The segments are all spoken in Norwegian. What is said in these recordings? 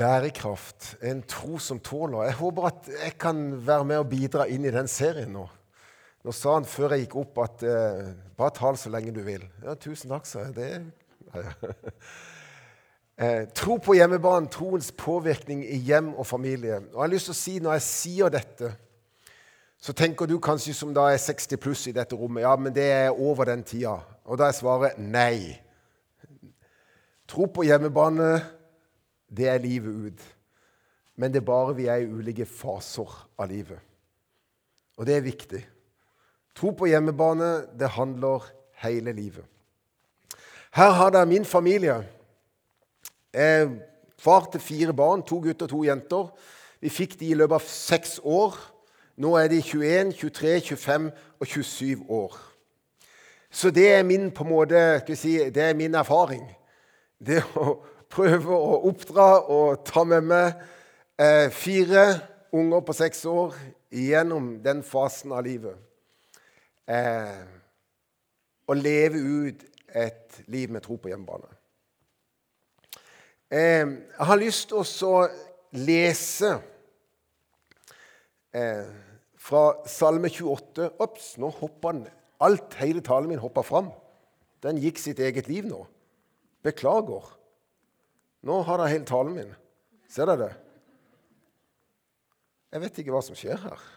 Bærekraft, en tro som tåler. Jeg håper at jeg kan være med og bidra inn i den serien nå. Nå sa han før jeg gikk opp at eh, bare tal så lenge du vil. Ja, tusen takk, sa jeg. Det eh, Tro på hjemmebane, troens påvirkning i hjem og familie. Og jeg har lyst til å si, Når jeg sier dette, så tenker du kanskje som da er 60 pluss i dette rommet. Ja, men det er over den tida. Og da jeg svaret nei. Tro på hjemmebane det er livet ut. Men det er bare vi er i ulike faser av livet. Og det er viktig. Tro på hjemmebane, det handler hele livet. Her har dere min familie. Jeg far til fire barn, to gutter og to jenter. Vi fikk de i løpet av seks år. Nå er de 21, 23, 25 og 27 år. Så det er min, på en måte, si, det er min erfaring. Det å prøve å oppdra og ta med meg eh, fire unger på seks år gjennom den fasen av livet. Eh, og leve ut et liv med tro på hjemmebane. Eh, jeg har lyst til å lese eh, fra Salme 28. Ops, nå hoppa den. Alt, hele talen min hoppa fram. Den gikk sitt eget liv nå. Beklager. Nå har dere hele talen min. Ser dere det? Jeg vet ikke hva som skjer her.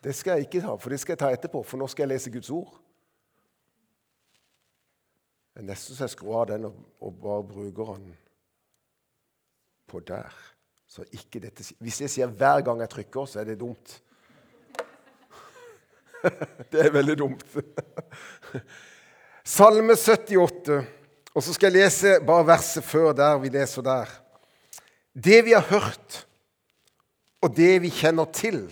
Det skal jeg ikke ta, for det skal jeg ta etterpå, for nå skal jeg lese Guds ord. Det er nesten så jeg skrur av den og, og, bare bruker den på der. Så ikke dette, Hvis jeg sier hver gang jeg trykker, så er det dumt. det er veldig dumt. Salme 78. Og så skal jeg lese bare verset før der vi leser der. Det vi har hørt, og det vi kjenner til,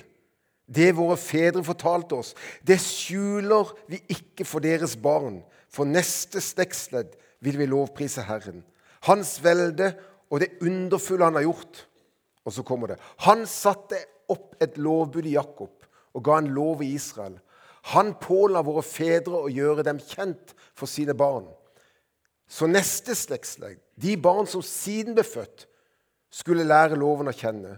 det våre fedre fortalte oss, det skjuler vi ikke for deres barn. For neste slektsledd vil vi lovprise Herren. Hans velde og det underfulle han har gjort. Og så kommer det. Han satte opp et lovbud i Jakob og ga en lov i Israel. Han påla våre fedre å gjøre dem kjent for sine barn så neste slektsledd, de barn som siden ble født, skulle lære loven å kjenne.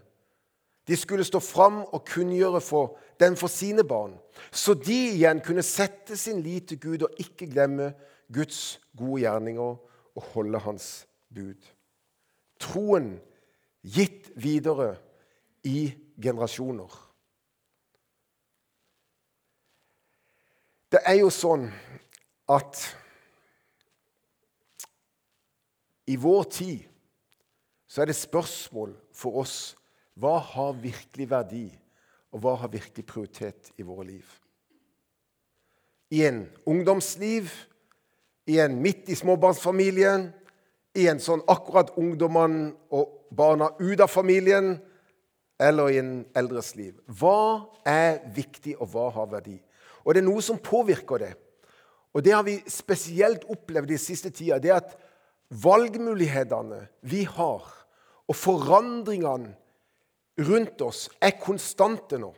De skulle stå fram og kunngjøre for den for sine barn, så de igjen kunne sette sin lit til Gud og ikke glemme Guds gode gjerninger og holde hans bud. Troen gitt videre i generasjoner. Det er jo sånn at I vår tid så er det spørsmål for oss hva har virkelig verdi, og hva har virkelig prioritet i våre liv. I en ungdomsliv, i en midt i småbarnsfamilien, i en sånn akkurat ungdommene og barna ut av familien, eller i en eldres liv. Hva er viktig, og hva har verdi? Og det er noe som påvirker det. Og det har vi spesielt opplevd i siste tida. det at valgmulighetene vi har, og forandringene rundt oss, er konstante nå.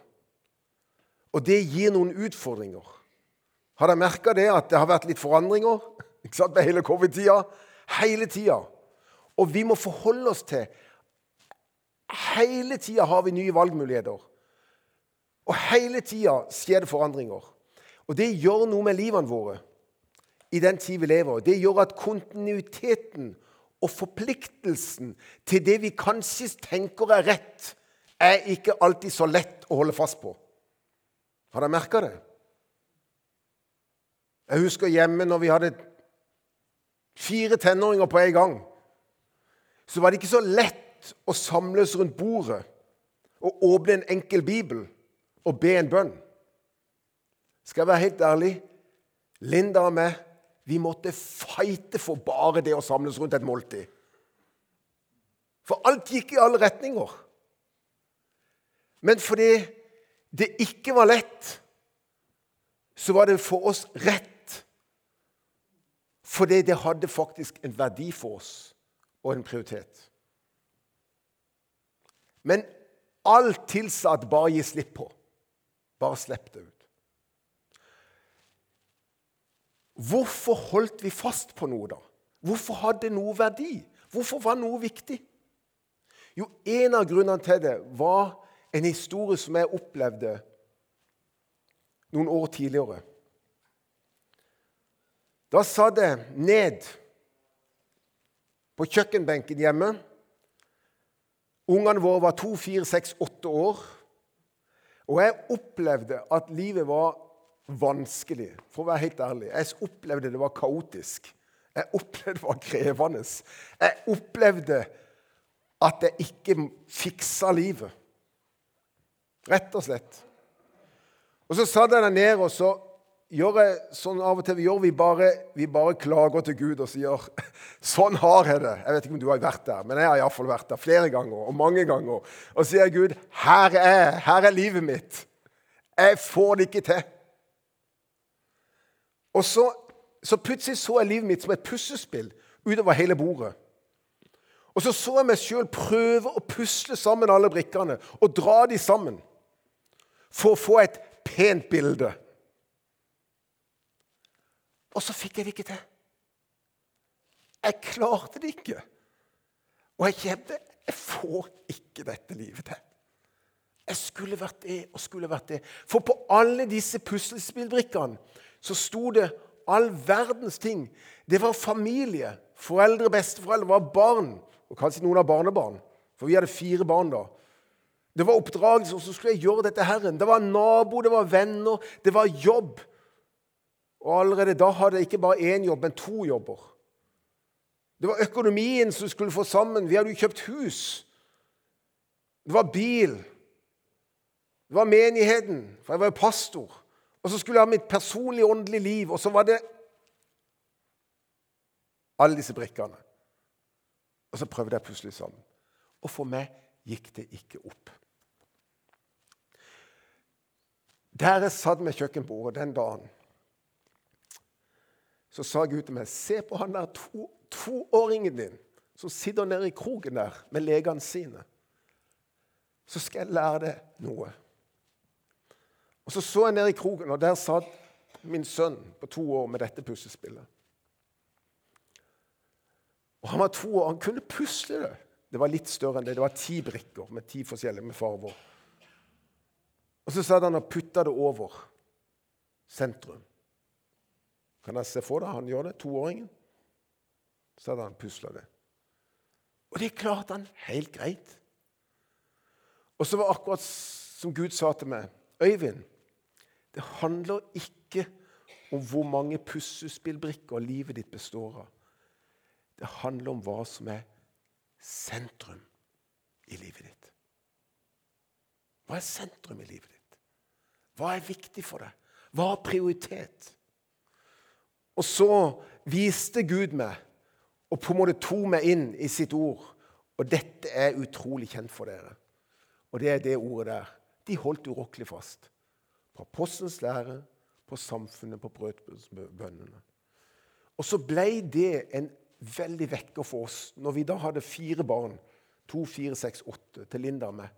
Og det gir noen utfordringer. Har dere merka det, at det har vært litt forandringer ikke sant, med hele covid-tida? Hele tida. Og vi må forholde oss til Hele tida har vi nye valgmuligheter. Og hele tida skjer det forandringer. Og det gjør noe med livene våre i den tid vi lever. Det gjør at kontinuiteten og forpliktelsen til det vi kanskje tenker er rett, er ikke alltid så lett å holde fast på. Har dere merka det? Jeg husker hjemme når vi hadde fire tenåringer på en gang. Så var det ikke så lett å samles rundt bordet og åpne en enkel bibel og be en bønn. Skal jeg være helt ærlig? Linda og meg vi måtte fighte for bare det å samles rundt et måltid. For alt gikk i alle retninger. Men fordi det ikke var lett, så var det for oss rett. Fordi det hadde faktisk en verdi for oss og en prioritet. Men alt tilsa at bare gi slipp på. Bare slipp det ut. Hvorfor holdt vi fast på noe, da? Hvorfor hadde noe verdi? Hvorfor var noe viktig? Jo, en av grunnene til det var en historie som jeg opplevde noen år tidligere. Da satt jeg ned på kjøkkenbenken hjemme. Ungene våre var to, fire, seks, åtte år. Og jeg opplevde at livet var vanskelig, for å være helt ærlig. Jeg opplevde det var kaotisk. Jeg opplevde det var krevende. Jeg opplevde at jeg ikke fiksa livet. Rett og slett. Og så satt jeg der nede, og så gjør jeg sånn av og til vi gjør. Vi bare, vi bare klager til Gud og sier sånn har jeg det. Jeg vet ikke om du har vært der, men jeg har iallfall vært der flere ganger og mange ganger. Og sier Gud, her er, her er livet mitt. Jeg får det ikke til. Og så, så plutselig så jeg livet mitt som et puslespill utover hele bordet. Og så så jeg meg sjøl prøve å pusle sammen alle brikkene og dra de sammen for å få et pent bilde. Og så fikk jeg det ikke til. Jeg klarte det ikke. Og jeg kjente jeg får ikke dette livet til. Jeg skulle vært det og skulle vært det. For på alle disse puslespillbrikkene så sto det all verdens ting. Det var familie. Foreldre, besteforeldre, var barn. Og kanskje noen av barnebarn. For vi hadde fire barn da. Det var oppdragelse, og så skulle jeg gjøre dette Herren. Det var nabo, det var venner, det var jobb. Og allerede da hadde jeg ikke bare én jobb, men to jobber. Det var økonomien som skulle få sammen. Vi hadde jo kjøpt hus. Det var bil. Det var menigheten, for jeg var jo pastor. Og så skulle jeg ha mitt personlige, åndelige liv. Og så var det alle disse brikkene. Og så prøvde jeg plutselig sammen. Og for meg gikk det ikke opp. Der jeg satt med kjøkkenbordet den dagen, så sa Gud til meg Se på han der to, toåringen din som sitter nede i kroken der med legene sine. Så skal jeg lære deg noe. Og Så så jeg ned i kroken, og der satt min sønn på to år med dette puslespillet. Og Han var to år, han kunne pusle det. Det var litt større enn det. Det var ti brikker med ti forskjellige farger. Og så satt han og putta det over sentrum. Kan jeg se for deg han gjør det? Toåringen. Så hadde han pusla det. Og det klarte han helt greit. Og så var akkurat som Gud sa til meg Øyvind, det handler ikke om hvor mange puslespillbrikker livet ditt består av. Det handler om hva som er sentrum i livet ditt. Hva er sentrum i livet ditt? Hva er viktig for deg? Hva har prioritet? Og så viste Gud meg og på en måte tok meg inn i sitt ord. Og dette er utrolig kjent for dere. Og det er det ordet der. De holdt urokkelig fast på apostelens lære, på samfunnet, på brødbønnene. Og så ble det en veldig vekker for oss når vi da hadde fire barn, to, fire, seks, åtte, til Linda og meg,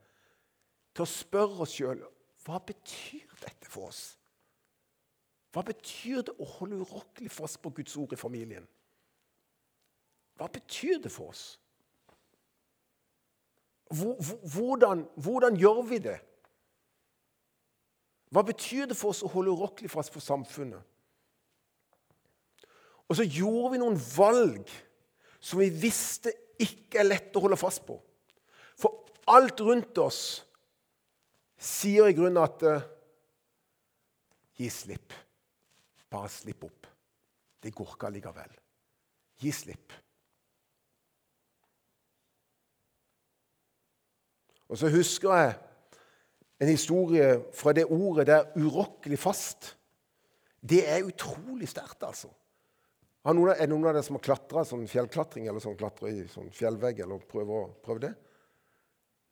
til å spørre oss sjøl hva betyr dette for oss? Hva betyr det å holde urokkelig fast på Guds ord i familien? Hva betyr det for oss? Hvordan, hvordan gjør vi det? Hva betyr det for oss å holde urokkelig fast for samfunnet? Og så gjorde vi noen valg som vi visste ikke er lett å holde fast på. For alt rundt oss sier i grunnen at Gi slipp. Bare slipp opp. Det går ikke allikevel. Gi slipp. Og så husker jeg en historie fra det ordet der 'urokkelig fast'. Det er utrolig sterkt, altså. Er det noen av dere som har klatra sånn fjellklatring eller sånn klatre i sånn fjellvegg? eller prøver, å prøve det?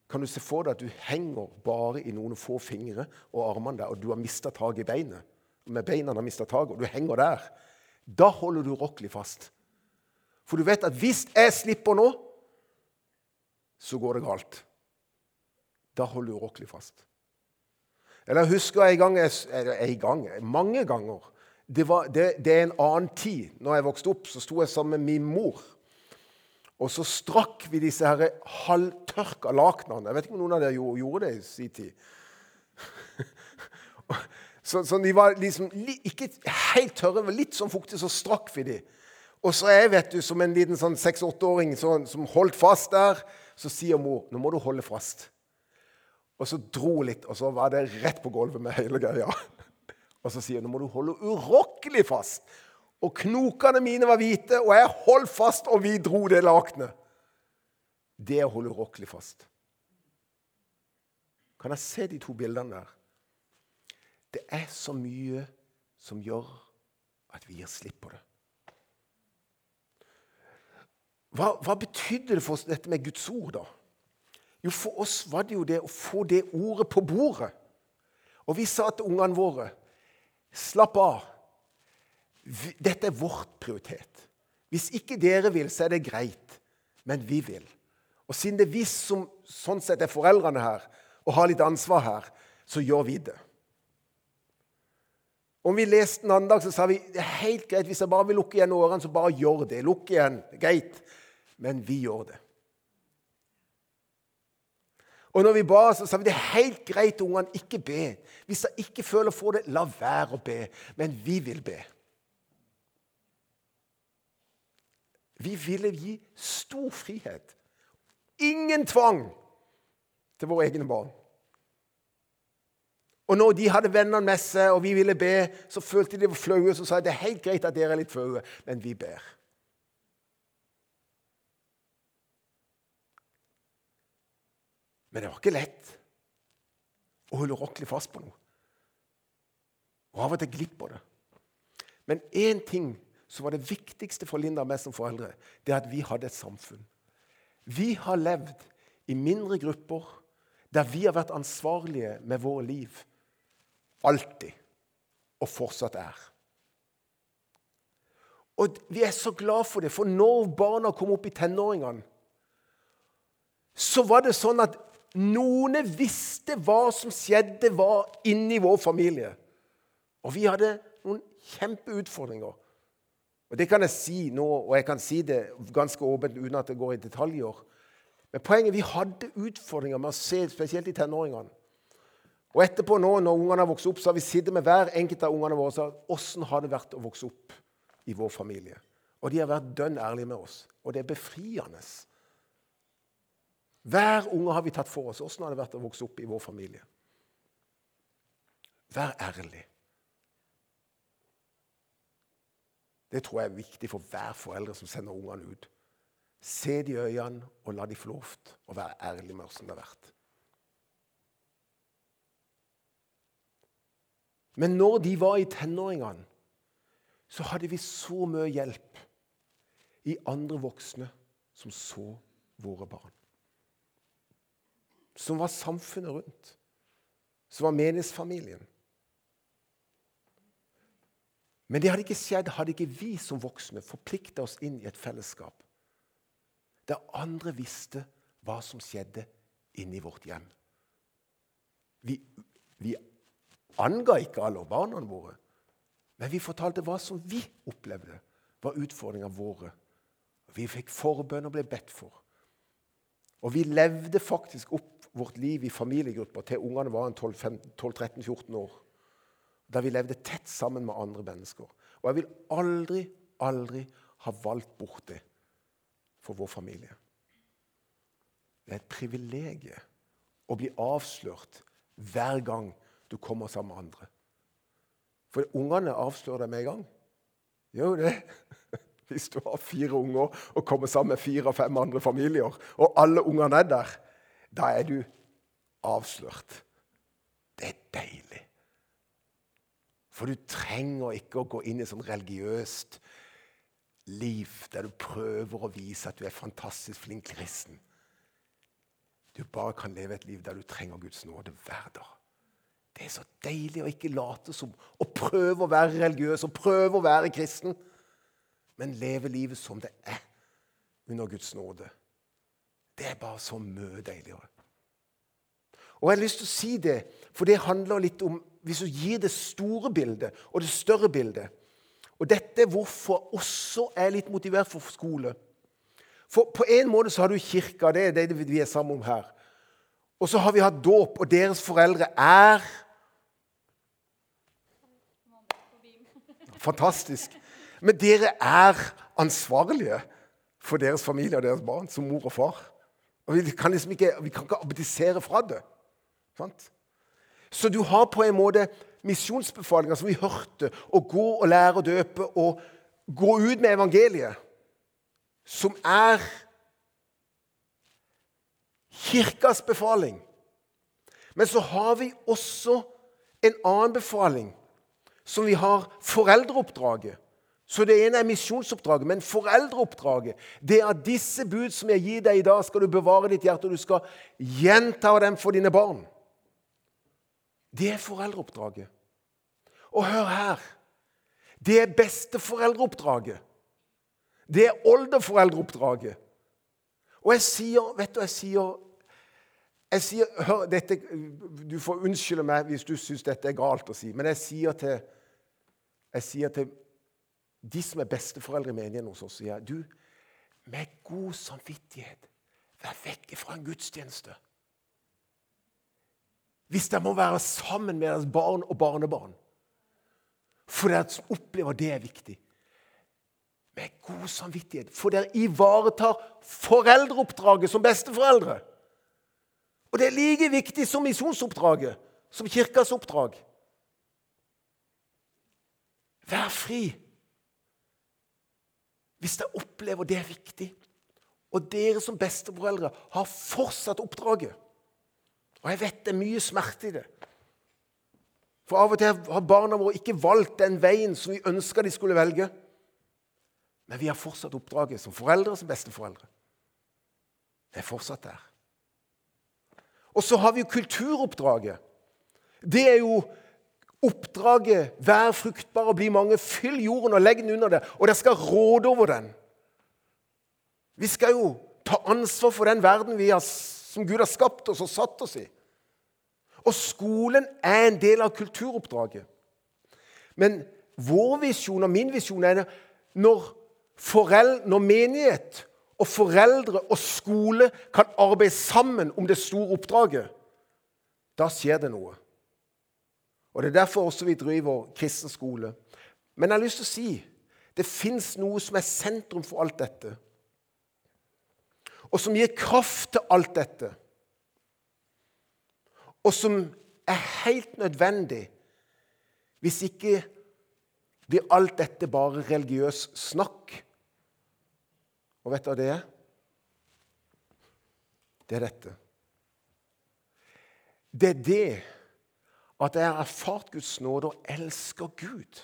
Kan du se for deg at du henger bare i noen få fingre og armene der, og du har mista taket i beinet? Med beina har mista taket, og du henger der. Da holder du urokkelig fast. For du vet at hvis jeg slipper nå, så går det galt. Da holder du urokkelig fast. Eller jeg husker en gang, en gang Mange ganger. Det, var, det, det, er en annen tid. Når jeg vokste opp, så sto jeg sammen med min mor. Og så strakk vi disse her halvtørka lakenene. Jeg vet ikke om noen av dere gjorde det i sin tid. Så, så, de var liksom ikke helt tørre, men litt sånn fuktige, så strakk vi de. Og så er jeg, vet du, som en liten sånn seks-åtteåring som holdt fast der, så sier mor nå må du holde fast. Og så dro litt, og så var det rett på gulvet med hele greia. Og så sier hun nå må du holde urokkelig fast. Og knokene mine var hvite, og jeg holdt fast, og vi dro det lakenet. Det er å holde urokkelig fast. Kan jeg se de to bildene der? Det er så mye som gjør at vi gir slipp på det. Hva, hva betydde det for oss dette med Guds ord, da? Jo, for oss var det jo det å få det ordet på bordet. Og vi sa til ungene våre Slapp av. Dette er vårt prioritet. Hvis ikke dere vil, så er det greit. Men vi vil. Og siden det er vi som sånn sett er foreldrene her og har litt ansvar her, så gjør vi det. Om vi leste en annen dag, så sa vi det er helt greit hvis jeg bare vil lukke igjen årene, så bare gjør det. Lukk igjen. Greit. Men vi gjør det. Og når vi ba, så sa vi det er helt greit ungene ikke be. Hvis de ikke føler for det, la være å be. Men vi vil be. Vi ville gi stor frihet. Ingen tvang til våre egne barn. Og når de hadde vennene med seg, og vi ville be, så følte de var flaue. Så sa jeg det er helt greit at dere er litt flaue, men vi ber. Men det var ikke lett å holde rokkelig fast på noe. Og av og til glipp av det. Men én ting som var det viktigste for Linda og meg som foreldre, det er at vi hadde et samfunn. Vi har levd i mindre grupper der vi har vært ansvarlige med våre liv. Alltid. Og fortsatt er. Og vi er så glad for det, for når barna kom opp i tenåringene, så var det sånn at noen visste hva som skjedde var inni vår familie. Og vi hadde noen kjempeutfordringer. Og Det kan jeg si nå, og jeg kan si det ganske åpent uten at det går i detaljer. Men poenget vi hadde utfordringer med å se, spesielt i tenåringene. Og etterpå nå, når ungene har vokst opp, så har vi sittet med hver enkelt av ungene våre og sagt åssen har det vært å vokse opp i vår familie. Og de har vært dønn ærlige med oss. Og det er befriende. Hver unge har vi tatt for oss. Åssen har det vært å vokse opp i vår familie? Vær ærlig. Det tror jeg er viktig for hver foreldre som sender ungene ut. Se de i øynene og la de få lov til å være ærlige med åssen det har vært. Men når de var i tenåringene, så hadde vi så mye hjelp i andre voksne som så våre barn. Som var samfunnet rundt. Som var menighetsfamilien. Men det hadde ikke skjedd hadde ikke vi som voksne forplikta oss inn i et fellesskap der andre visste hva som skjedde inni vårt hjem. Vi, vi anga ikke alle barna våre. Men vi fortalte hva som vi opplevde var utfordringa våre. Vi fikk forbønn og ble bedt for. Og vi levde faktisk opp vårt liv i familiegrupper til ungene var 12-13-14 år. Der vi levde tett sammen med andre mennesker. Og jeg vil aldri, aldri ha valgt bort det for vår familie. Det er et privilegium å bli avslørt hver gang du kommer sammen med andre. For ungene avslører deg med en gang. Gjør jo det. Hvis du har fire unger og kommer sammen med fire og fem andre familier, og alle ungene er der, da er du avslørt. Det er deilig. For du trenger ikke å gå inn i sånn religiøst liv der du prøver å vise at du er fantastisk flink kristen. Du bare kan leve et liv der du trenger Guds nåde hver dag. Det er så deilig å ikke late som å prøve å være religiøs og prøve å være kristen, men leve livet som det er under Guds nåde. Det er bare så mye deiligere. Og Jeg har lyst til å si det, for det handler litt om Hvis du gir det store bildet og det større bildet Og dette er hvorfor også er litt motivert for skole. For på en måte så har du kirka, det er det vi er sammen om her. Og så har vi hatt dåp, og deres foreldre er Fantastisk. Men dere er ansvarlige for deres familie og deres barn som mor og far. Og Vi kan liksom ikke, vi ikke abdisere fra det. Sant? Så du har på en måte misjonsbefalinger som vi hørte, å gå og lære å døpe og gå ut med evangeliet, som er kirkas befaling. Men så har vi også en annen befaling, som vi har foreldreoppdraget. Så det ene er misjonsoppdraget, men foreldreoppdraget det er at disse bud som jeg gir deg i dag, skal du bevare ditt hjerte, og du skal gjenta dem for dine barn. Det er foreldreoppdraget. Og hør her det er besteforeldreoppdraget. Det er oldeforeldreoppdraget. Og jeg sier Vet du, jeg sier, jeg sier hør, dette, Du får unnskylde meg hvis du syns dette er galt å si, men jeg sier til, jeg sier til de som er besteforeldre i menigheten hos oss, sier du, med god samvittighet, vær vekk fra en gudstjeneste. Hvis dere må være sammen med deres barn og barnebarn. For dere opplever det er viktig. Med god samvittighet. For dere ivaretar foreldreoppdraget som besteforeldre. Og det er like viktig som misjonsoppdraget, som kirkas oppdrag. Vær fri. Hvis jeg opplever det er viktig, og dere som besteforeldre har fortsatt oppdraget Og jeg vet det er mye smerte i det. For av og til har barna våre ikke valgt den veien som vi ønska de skulle velge. Men vi har fortsatt oppdraget som foreldre og som besteforeldre. Det er fortsatt der. Og så har vi jo kulturoppdraget. Det er jo oppdraget 'vær fruktbar og bli mange'. Fyll jorden og legg den under det, og dere skal råde over den. Vi skal jo ta ansvar for den verden har, som Gud har skapt oss og satt oss i. Og skolen er en del av kulturoppdraget. Men vår visjon og min visjon er når, foreldre, når menighet og foreldre og skole kan arbeide sammen om det store oppdraget. Da skjer det noe. Og Det er derfor også vi driver kristen skole. Men jeg har lyst til å si det fins noe som er sentrum for alt dette, og som gir kraft til alt dette og som er helt nødvendig. Hvis ikke blir alt dette bare religiøs snakk. Og vet du hva det er? Det er dette. Det er det at jeg har erfart Guds nåde og elsker Gud,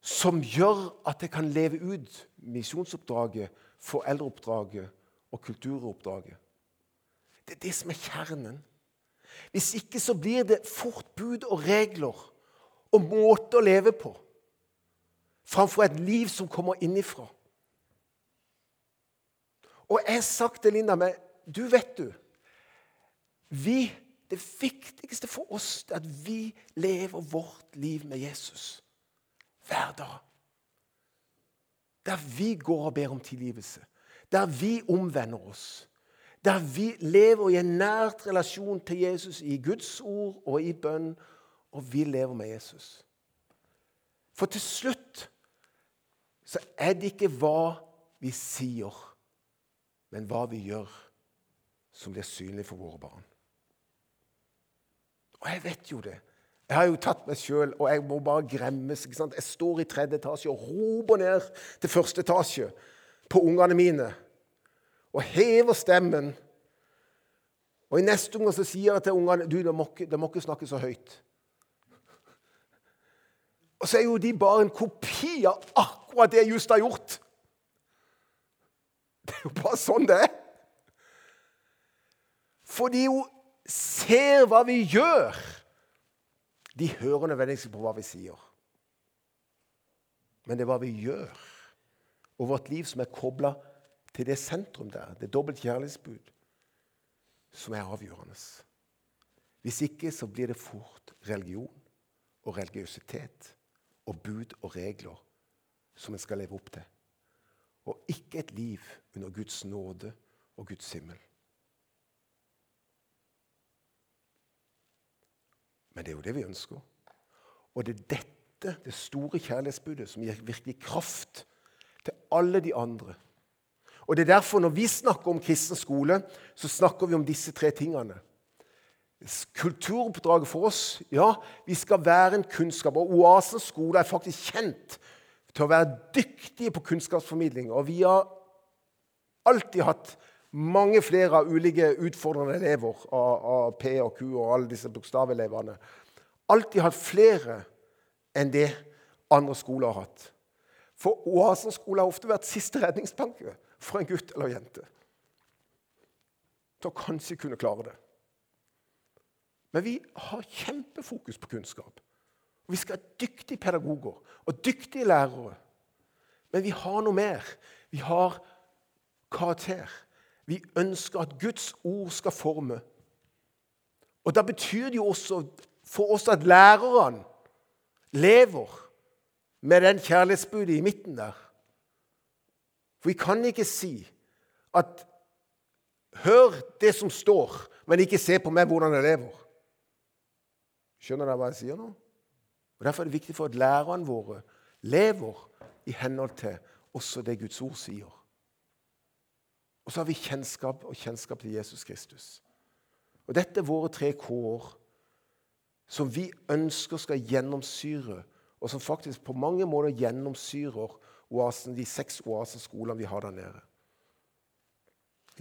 som gjør at jeg kan leve ut misjonsoppdraget, foreldreoppdraget og kulturoppdraget. Det er det som er kjernen. Hvis ikke så blir det fort bud og regler og måter å leve på framfor et liv som kommer innifra. Og jeg har sagt til Linda men du vet du vi, Det viktigste for oss er at vi lever vårt liv med Jesus hver dag. Der vi går og ber om tilgivelse. Der vi omvender oss. Der vi lever i en nært relasjon til Jesus i Guds ord og i bønn, og vi lever med Jesus. For til slutt så er det ikke hva vi sier, men hva vi gjør, som blir synlig for våre barn. Og jeg vet jo det. Jeg har jo tatt meg sjøl, og jeg må bare gremmes. ikke sant? Jeg står i tredje etasje og roper ned til første etasje på ungene mine og hever stemmen. Og I neste omgang så sier jeg til ungene du, de må, de må ikke snakke så høyt. Og så er jo de bare en kopi av akkurat det jeg just har gjort. Det er jo bare sånn det er. For de jo ser hva vi gjør. De hører nødvendigvis på hva vi sier. Men det er hva vi gjør, og vårt liv som er kobla til det sentrum der, det dobbelt kjærlighetsbud, som er avgjørende. Hvis ikke så blir det fort religion og religiøsitet og bud og regler som en skal leve opp til. og ikke et liv under Guds nåde og Guds himmel. Men det er jo det vi ønsker. Og det er dette, det store kjærlighetsbudet, som gir virkelig kraft til alle de andre. Og det er derfor Når vi snakker om kristen skole, så snakker vi om disse tre tingene. Kulturoppdraget for oss ja, vi skal være en kunnskap. Og Oasens skole er faktisk kjent til å være dyktige på kunnskapsformidling. Og vi har alltid hatt mange flere av ulike utfordrende elever, av, P og Q og alle disse bokstavelevene. Alltid hatt flere enn det andre skoler har hatt. For Oasen skole har ofte vært siste redningsplanke for en gutt eller jente. Til å kanskje kunne klare det. Men vi har kjempefokus på kunnskap. Vi skal ha dyktige pedagoger og dyktige lærere. Men vi har noe mer. Vi har karakter. Vi ønsker at Guds ord skal forme. Og Da betyr det jo også for oss at lærerne lever med den kjærlighetsbudet i midten der. For vi kan ikke si at Hør det som står, men ikke se på meg hvordan jeg lever. Skjønner dere hva jeg sier nå? Og Derfor er det viktig for at lærerne våre lever i henhold til også det Guds ord sier. Og så har vi kjennskap og kjennskap til Jesus Kristus. Og Dette er våre tre K-år som vi ønsker skal gjennomsyre, og som faktisk på mange måter gjennomsyrer oasen, de seks oaseskolene vi har der nede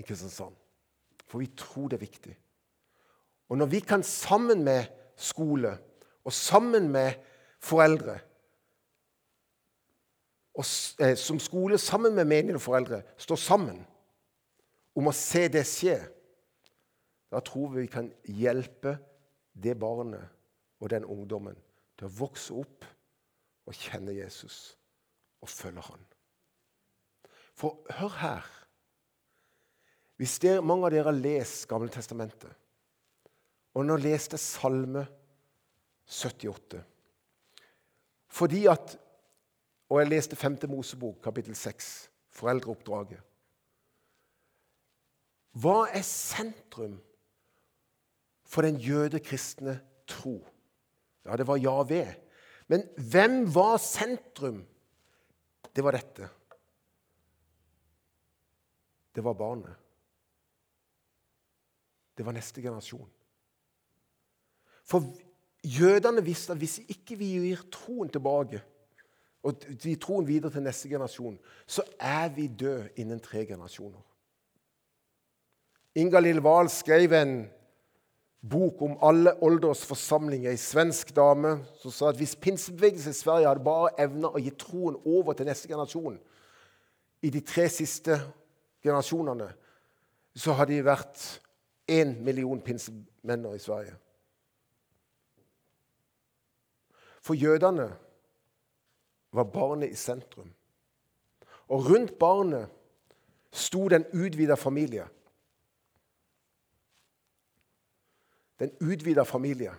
i Kristiansand. For vi tror det er viktig. Og når vi kan sammen med skole og sammen med foreldre og eh, som skole sammen med menige og foreldre står sammen om å se det skje, da tror vi vi kan hjelpe det barnet og den ungdommen til å vokse opp og kjenne Jesus og følge han. For hør her Hvis dere, mange av dere har lest Gamle Testamentet, og nå leste Salme 78 Fordi at Og jeg leste 5. Mosebok, kapittel 6, foreldreoppdraget. Hva er sentrum for den jødekristne tro? Ja, det var Javé. Men hvem var sentrum? Det var dette. Det var barnet. Det var neste generasjon. For jødene visste at hvis ikke vi gir troen tilbake, og gir troen videre til neste generasjon, så er vi døde innen tre generasjoner. Inga-Lill Wahl skrev en bok om alle åldersforsamlinger, ei svensk dame som sa at hvis pinsebevegelsen i Sverige hadde bare evna å gi troen over til neste generasjon i de tre siste generasjonene, så hadde de vært én million pinsemenner i Sverige. For jødene var barnet i sentrum. Og rundt barnet sto den utvida familie. Den utvida familie.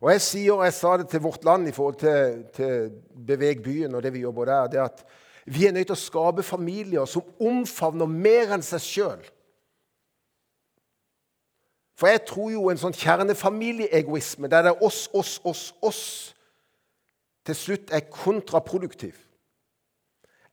Og Jeg sier, og jeg sa det til Vårt Land i forhold til, til Beveg byen og det vi jobber der, det at vi er nødt til å skape familier som omfavner mer enn seg sjøl. For jeg tror jo en sånn kjernefamilieegoisme, der det er oss, oss, oss, oss, til slutt er kontraproduktiv.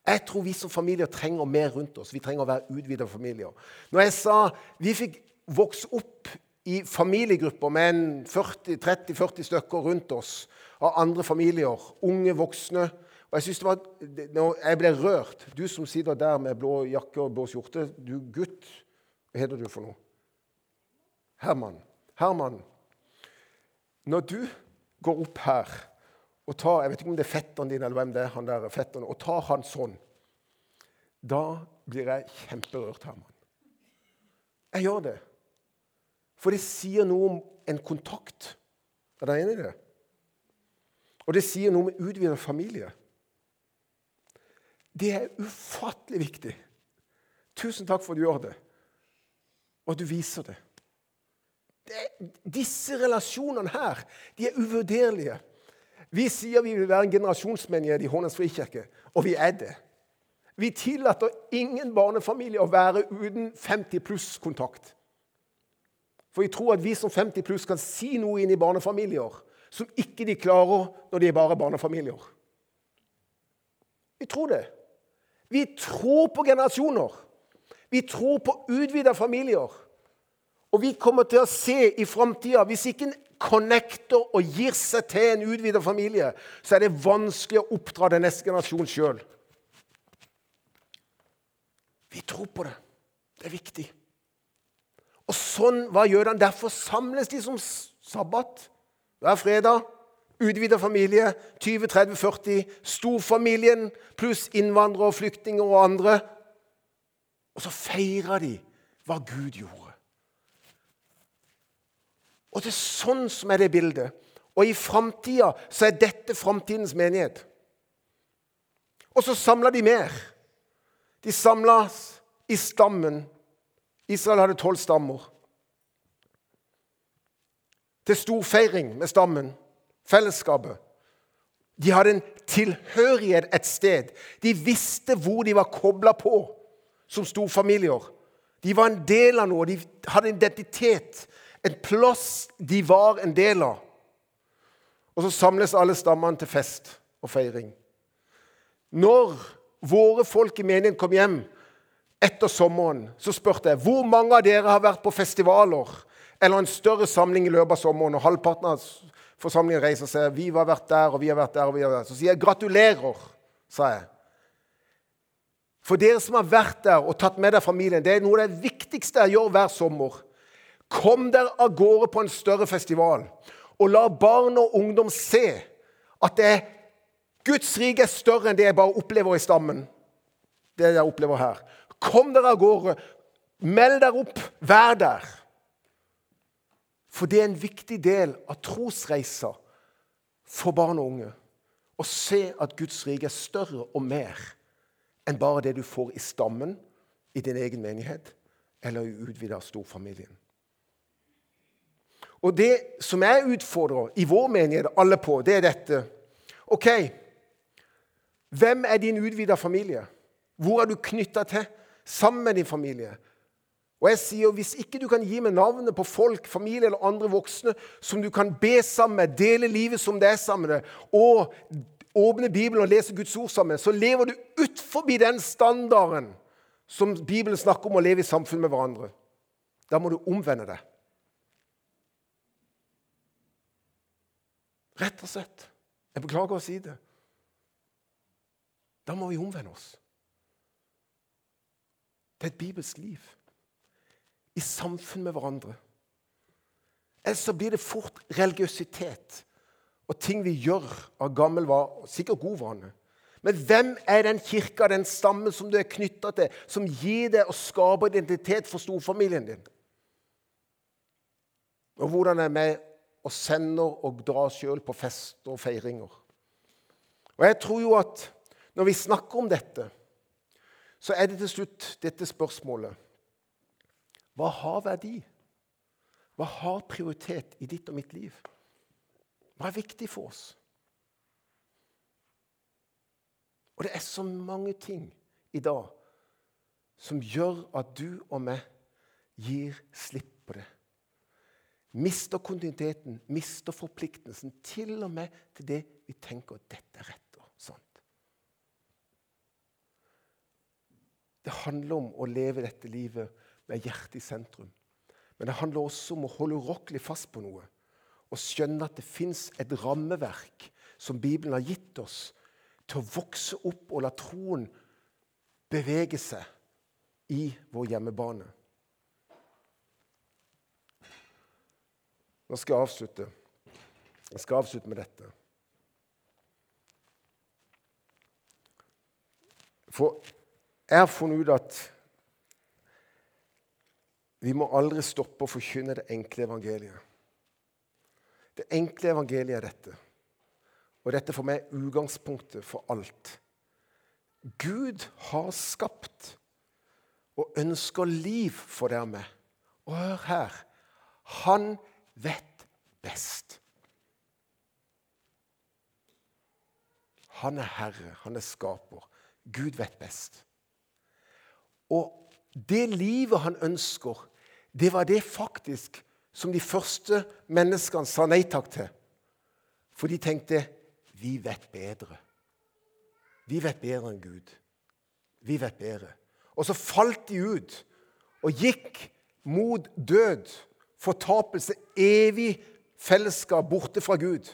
Jeg tror vi som familier trenger mer rundt oss. Vi trenger å være utvida familier. Når jeg sa vi fikk vokse opp i familiegrupper med 30-40 stykker rundt oss av andre familier, unge voksne. Og Jeg synes det var, jeg ble rørt Du som sitter der med blå jakke og blå skjorte, du gutt Hva heter du for noe? Herman. Herman. Når du går opp her og tar Jeg vet ikke om det er fetteren din eller hvem det er, han der fetteren, og tar han sånn, da blir jeg kjemperørt, Herman. Jeg gjør det. For det sier noe om en kontakt. Er dere enig i det? Og det sier noe om utvidet familie. Det er ufattelig viktig. Tusen takk for at du gjør det, og at du viser det. det disse relasjonene her de er uvurderlige. Vi sier vi vil være en generasjonsmenighet i Håndens frikirke, og vi er det. Vi tillater ingen barnefamilie å være uten 50 pluss-kontakt. For vi tror at vi som 50 pluss kan si noe inn i barnefamilier som ikke de klarer når de er bare barnefamilier. Vi tror det. Vi tror på generasjoner. Vi tror på utvida familier. Og vi kommer til å se i framtida Hvis ikke en connecter og gir seg til en utvida familie, så er det vanskelig å oppdra den neste generasjon sjøl. Vi tror på det. Det er viktig. Og sånn var jødene. Derfor samles de som sabbat hver fredag. Utvida familie, 20-30-40. Storfamilien pluss innvandrere, og flyktninger og andre. Og så feirer de hva Gud gjorde. Og det er sånn som er det bildet. Og i framtida så er dette framtidens menighet. Og så samla de mer. De samlas i stammen. Israel hadde tolv stammer. Til stor feiring med stammen, fellesskapet. De hadde en tilhørighet et sted. De visste hvor de var kobla på som storfamilier. De var en del av noe. De hadde en identitet en plass de var en del av. Og så samles alle stammene til fest og feiring. Når våre folk i menigheten kom hjem etter sommeren, så spurte jeg hvor mange av dere har vært på festivaler eller en større samling i løpet av sommeren. Og halvparten av forsamlingen reiser seg. Vi har vært der, og vi har vært der. og vi har vært der. Så sier jeg gratulerer, sa jeg. For dere som har vært der og tatt med deg familien, det er noe av det viktigste jeg gjør hver sommer. Kom dere av gårde på en større festival og la barn og ungdom se at det er Guds rike er større enn det jeg bare opplever i stammen. Det jeg opplever her. Kom dere av gårde. Meld dere opp. Vær der. For det er en viktig del av trosreisa for barn og unge. Å se at Guds rike er større og mer enn bare det du får i stammen, i din egen menighet eller i utvida storfamilien. Og det som jeg utfordrer i vår menighet alle på, det er dette. OK, hvem er din utvida familie? Hvor er du knytta til sammen med din familie? Og jeg sier, Hvis ikke du kan gi meg navnet på folk, familie eller andre voksne som du kan be sammen med, dele livet som det er sammen med, og åpne Bibelen og lese Guds ord sammen, så lever du utfor den standarden som Bibelen snakker om å leve i samfunn med hverandre. Da må du omvende deg. Rett og slett. Jeg beklager å si det. Da må vi omvende oss. Er et bibelsk liv. I samfunn med hverandre. Ellers så blir det fort religiøsitet og ting vi gjør av gammel var, sikkert god vane. Men hvem er den kirka, den stammen som du er knytta til, som gir deg og skaper identitet for storfamilien din? Og hvordan er vi og sender og drar sjøl på fester og feiringer. Og jeg tror jo at når vi snakker om dette, så er det til slutt dette spørsmålet Hva har verdi? Hva har prioritet i ditt og mitt liv? Hva er viktig for oss? Og det er så mange ting i dag som gjør at du og meg gir slipp på det. Mister kontinuiteten, mister forpliktelsen, til og med til det vi tenker at dette er rett og sant. Det handler om å leve dette livet med hjertet i sentrum. Men det handler også om å holde urokkelig fast på noe og skjønne at det fins et rammeverk som Bibelen har gitt oss til å vokse opp og la troen bevege seg i vår hjemmebane. Nå skal jeg avslutte. Jeg skal avslutte med dette. For jeg har funnet ut at vi må aldri stoppe å forkynne det enkle evangeliet. Det enkle evangeliet er dette. Og dette for meg er utgangspunktet for alt. Gud har skapt og ønsker liv for dermed. Og hør her. Han vet best. Han er herre, han er skaper. Gud vet best. Og det livet han ønsker, det var det faktisk som de første menneskene sa nei takk til. For de tenkte vi vet bedre. Vi vet bedre enn Gud. Vi vet bedre. Og så falt de ut og gikk mot død, fortapelse, evig fellesskap borte fra Gud.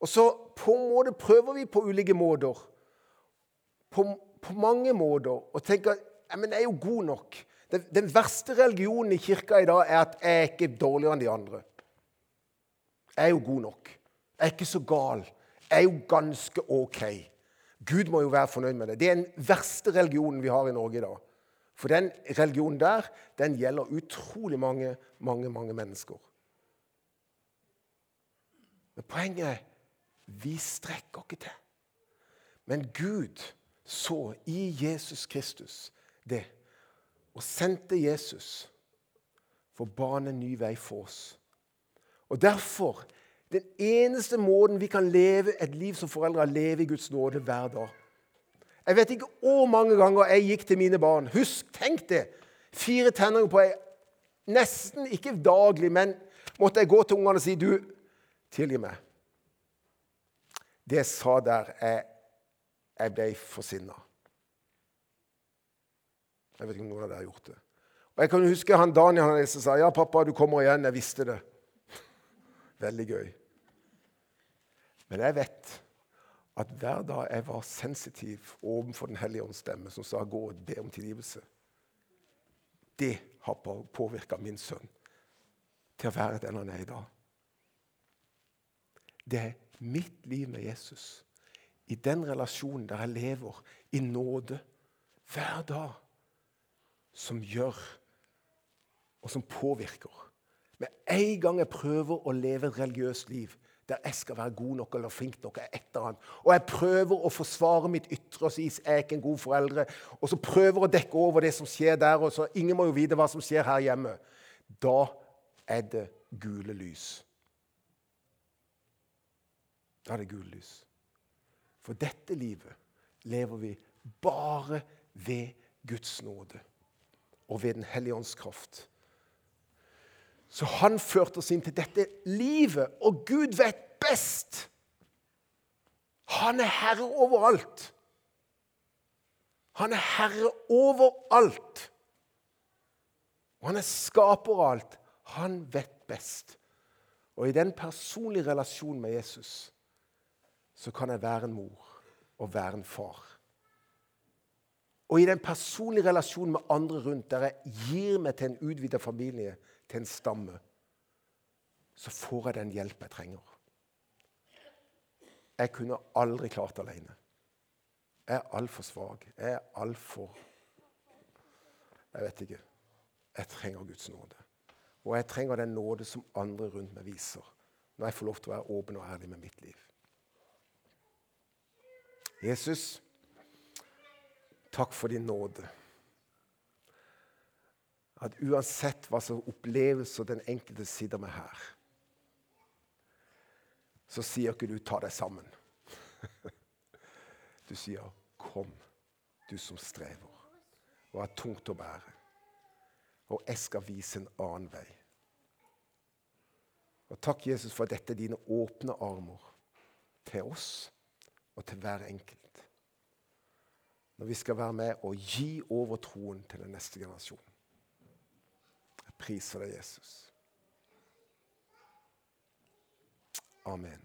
Og så på en måte prøver vi på ulike måter, på, på mange måter, å tenke ja, men jeg er jo god nok. Den, den, verste religionen i kirka i dag er at jeg er ikke dårligere enn de andre. Jeg er jo god nok. Jeg er ikke så gal. Jeg er jo ganske OK. Gud må jo være fornøyd med det. Det er den verste religionen vi har i Norge i dag. For den religionen der den gjelder utrolig mange, mange, mange mennesker. Men poenget er vi strekker ikke til. Men Gud så i Jesus Kristus det og sendte Jesus for å bane en ny vei for oss. Og Derfor den eneste måten vi kan leve et liv som foreldre, leve i Guds nåde hver dag. Jeg vet ikke hvor mange ganger jeg gikk til mine barn. Husk, tenk det! Fire tenner på ei Nesten ikke daglig, men måtte jeg gå til ungene og si du, tilgi meg. Det jeg sa der, jeg, jeg ble forsinna. Jeg vet ikke om noen av dere har gjort det. Og Jeg kan huske han Daniel han sa ja, pappa, du kommer igjen. Jeg visste det. Veldig gøy. Men jeg vet at hver dag jeg var sensitiv overfor Den hellige ånds stemme, som sa 'gå og be om tilgivelse', det har påvirka min sønn til å være den han er i dag. Det er mitt liv med Jesus, i den relasjonen der jeg lever i nåde hver dag, som gjør og som påvirker. Med en gang jeg prøver å leve et religiøst liv der jeg skal være god nok eller flink nok, et etter han, og jeg prøver å forsvare mitt ytre og si jeg er ikke en god foreldre, og så prøver å dekke over det som skjer der, og så ingen må jo vite hva som skjer her hjemme, da er det gule lys. Da er det gule lys. For dette livet lever vi bare ved Guds nåde og ved Den hellige ånds kraft. Så han førte oss inn til dette livet, og Gud vet best. Han er herre over alt. Han er herre over alt. Og han er skaper av alt. Han vet best. Og i den personlige relasjonen med Jesus så kan jeg være en mor og være en far. Og i den personlige relasjonen med andre rundt, der jeg gir meg til en utvida familie, til en stamme, så får jeg den hjelp jeg trenger. Jeg kunne aldri klart det alene. Jeg er altfor svak. Jeg er altfor Jeg vet ikke. Jeg trenger Guds nåde. Og jeg trenger den nåde som andre rundt meg viser, når jeg får lov til å være åpen og ærlig med mitt liv. Jesus, takk for din nåde at uansett hva som opplevelser den enkelte sitter med her, så sier ikke du 'ta deg sammen'. Du sier 'kom, du som strever og har tungt å bære', og jeg skal vise en annen vei. Og Takk, Jesus, for dette er dine åpne armer til oss og til hver enkelt. Når vi skal være med og gi over troen til den neste generasjonen Jeg priser deg, Jesus. Amen.